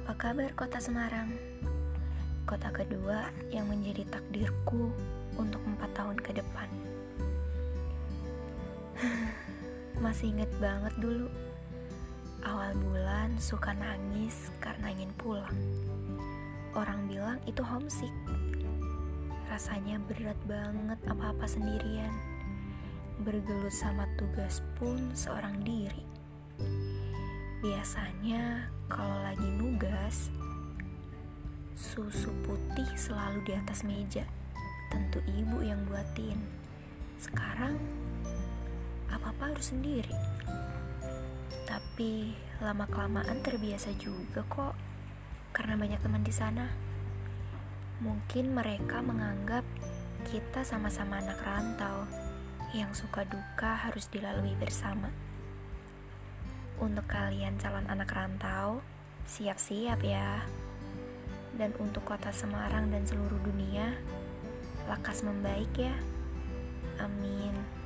kabar kota Semarang? Kota kedua yang menjadi takdirku untuk empat tahun ke depan. Masih inget banget dulu, awal bulan suka nangis karena ingin pulang. Orang bilang itu homesick. Rasanya berat banget apa-apa sendirian. Bergelut sama tugas pun seorang diri. Biasanya kalau lagi nugas, susu putih selalu di atas meja. Tentu ibu yang buatin. Sekarang, apa-apa harus sendiri. Tapi lama-kelamaan terbiasa juga kok, karena banyak teman di sana. Mungkin mereka menganggap kita sama-sama anak rantau yang suka duka harus dilalui bersama. Untuk kalian calon anak rantau, siap-siap ya. Dan untuk kota Semarang dan seluruh dunia, lakas membaik ya. Amin.